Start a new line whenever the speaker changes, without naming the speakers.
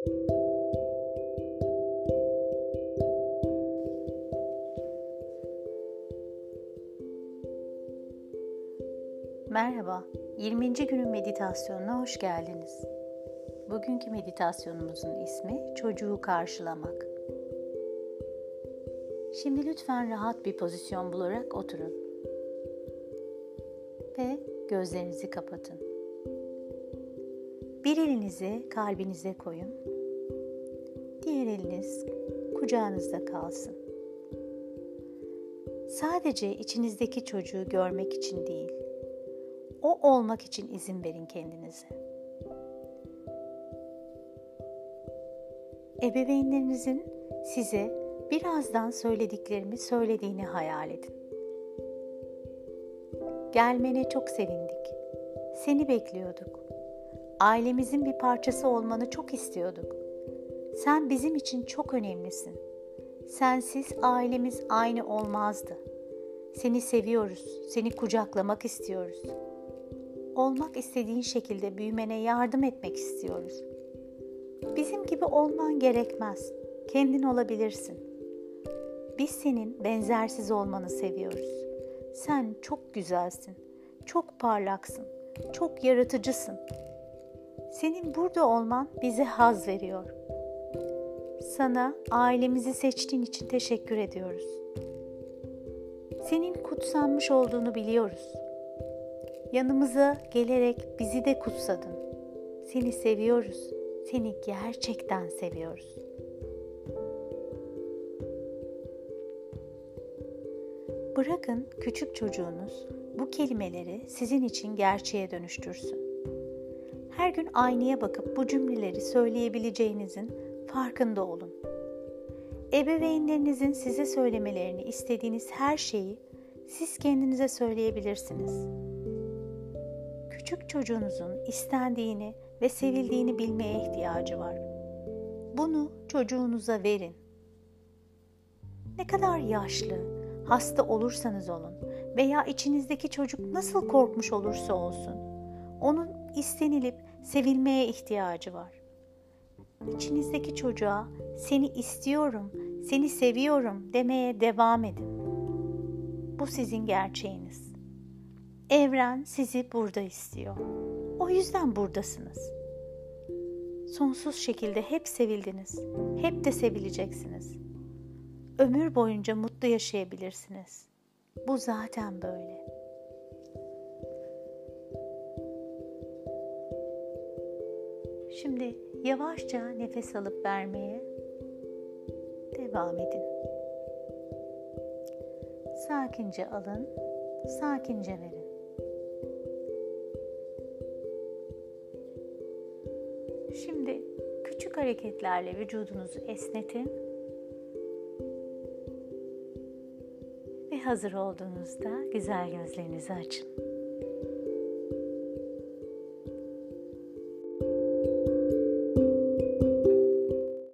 Merhaba, 20. günün meditasyonuna hoş geldiniz. Bugünkü meditasyonumuzun ismi çocuğu karşılamak. Şimdi lütfen rahat bir pozisyon bularak oturun. Ve gözlerinizi kapatın. Bir elinizi kalbinize koyun. Diğer eliniz kucağınızda kalsın. Sadece içinizdeki çocuğu görmek için değil, o olmak için izin verin kendinize. Ebeveynlerinizin size birazdan söylediklerimi söylediğini hayal edin. Gelmene çok sevindik. Seni bekliyorduk. Ailemizin bir parçası olmanı çok istiyorduk. Sen bizim için çok önemlisin. Sensiz ailemiz aynı olmazdı. Seni seviyoruz. Seni kucaklamak istiyoruz. Olmak istediğin şekilde büyümene yardım etmek istiyoruz. Bizim gibi olman gerekmez. Kendin olabilirsin. Biz senin benzersiz olmanı seviyoruz. Sen çok güzelsin. Çok parlaksın. Çok yaratıcısın. Senin burada olman bize haz veriyor. Sana ailemizi seçtiğin için teşekkür ediyoruz. Senin kutsanmış olduğunu biliyoruz. Yanımıza gelerek bizi de kutsadın. Seni seviyoruz. Seni gerçekten seviyoruz. Bırakın küçük çocuğunuz bu kelimeleri sizin için gerçeğe dönüştürsün. Her gün aynaya bakıp bu cümleleri söyleyebileceğinizin farkında olun. Ebeveynlerinizin size söylemelerini istediğiniz her şeyi siz kendinize söyleyebilirsiniz. Küçük çocuğunuzun istendiğini ve sevildiğini bilmeye ihtiyacı var. Bunu çocuğunuza verin. Ne kadar yaşlı, hasta olursanız olun veya içinizdeki çocuk nasıl korkmuş olursa olsun, onun istenilip sevilmeye ihtiyacı var. İçinizdeki çocuğa seni istiyorum, seni seviyorum demeye devam edin. Bu sizin gerçeğiniz. Evren sizi burada istiyor. O yüzden buradasınız. Sonsuz şekilde hep sevildiniz. Hep de sevileceksiniz. Ömür boyunca mutlu yaşayabilirsiniz. Bu zaten böyle. Şimdi yavaşça nefes alıp vermeye devam edin. Sakince alın, sakince verin. Şimdi küçük hareketlerle vücudunuzu esnetin. Ve hazır olduğunuzda güzel gözlerinizi açın.